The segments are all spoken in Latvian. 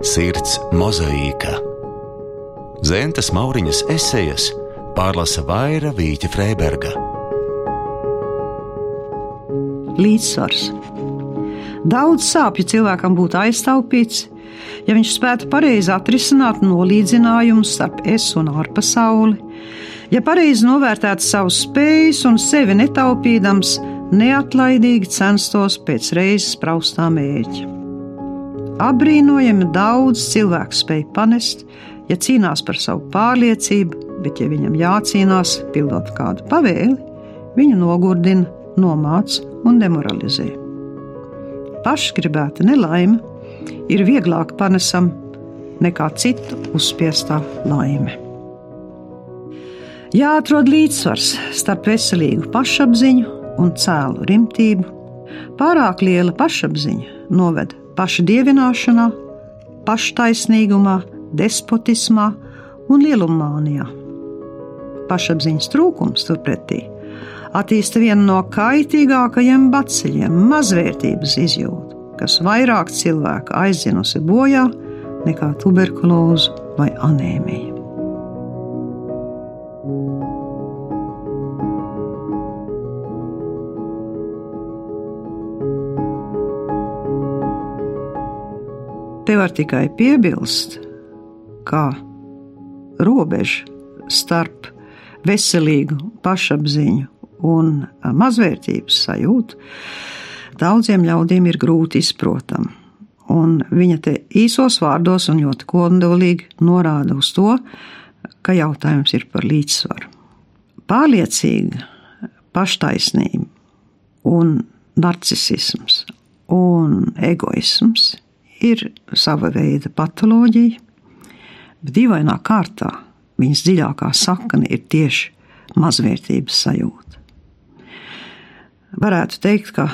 Sirds mozaīka. Zentas Mauriņas esejas pārlasa Vaira Vīķa Freiberga. Līdzsvars. Daudz sāpju cilvēkam būtu aiztaupīts, ja viņš spētu pareizi atrisināt nolīdzinājumus starp es un ārpasauli, ja pareizi novērtētu savus spējas un sevi netaupīdams, neatlaidīgi censtos pēc reizes praustā mērķa. Apbrīnojami daudz cilvēku spēj panest, ja cīnās par savu pārliecību, bet, ja viņam jācīnās pildot kādu pavēli, viņu nogurdina, nomāca un demoralizē. Pašgribēta nelaime ir vieglāk panesama nekā citu uzspiestā laime. Jāatrod līdzsvars starp veselīgu pašapziņu un cēlu rimtību. Pārāk liela pašapziņa noved pašdievināšanā, paštaisnīgumā, despotismā un lielumānijā. Pašapziņas trūkums turpretī attīsta vienu no kaitīgākajiem baciļiem - mazvērtības izjūtu, kas vairāk cilvēku aizdzinusi bojā nekā tuberkuloze vai anēmija. Te var tikai piebilst, ka robeža starp veselīgu pašapziņu un mazvērtības sajūtu daudziem ļaudīm ir grūti izprotama. Un viņa te īsos vārdos un ļoti kodolīgi norāda uz to, ka jautājums ir par līdzsvaru. Pārliecīga paštaisnība un narcisms un egoisms ir sava veida patoloģija, bet dīvainā kārtā viņas dziļākā sakne ir tieši mazvērtības sajūta. Varētu teikt, ka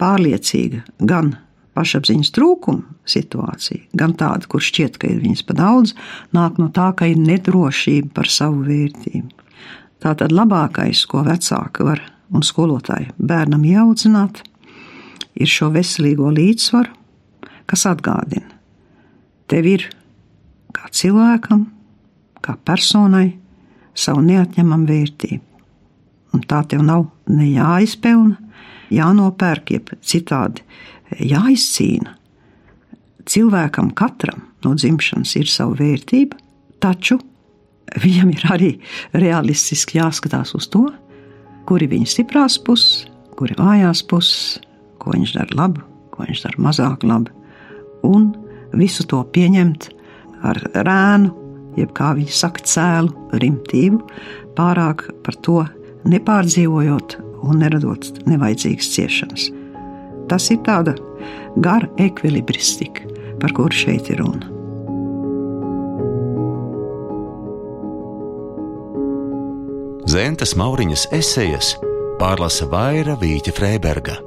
pārliecīga gan pašapziņas trūkuma situācija, gan tāda, kur šķiet, ka ir viņas pa daudz, nāk no tā, ka ir nedrošība par savu vērtību. Tā tad labākais, ko vecāki var un skolotāji bērnam ieaudzināt, ir šo veselīgo līdzsvaru kas atgādina, tev ir kā cilvēkam, kā personai, savu neatņemamu vērtību. Un tā tev nav ne jāizpelna, jānopērk, jeb citādi jāizcīna. Cilvēkam katram no dzimšanas ir sava vērtība, taču viņam ir arī realistiski jāskatās uz to, kuri viņa stiprās puses, kuri vājās puses, ko viņš dara labi, ko viņš dara mazāk labi un visu to pieņemt ar rēnu, jeb kā viņi saka, cēlu rimtību, pārāk par to nepārdzīvojot un neradot nevajadzīgas ciešanas. Tas ir tāda gara ekvilibristika, par kuru šeit ir runa. Zentas Mauriņas esejas pārlasa Vaira Vīķa Freiberga.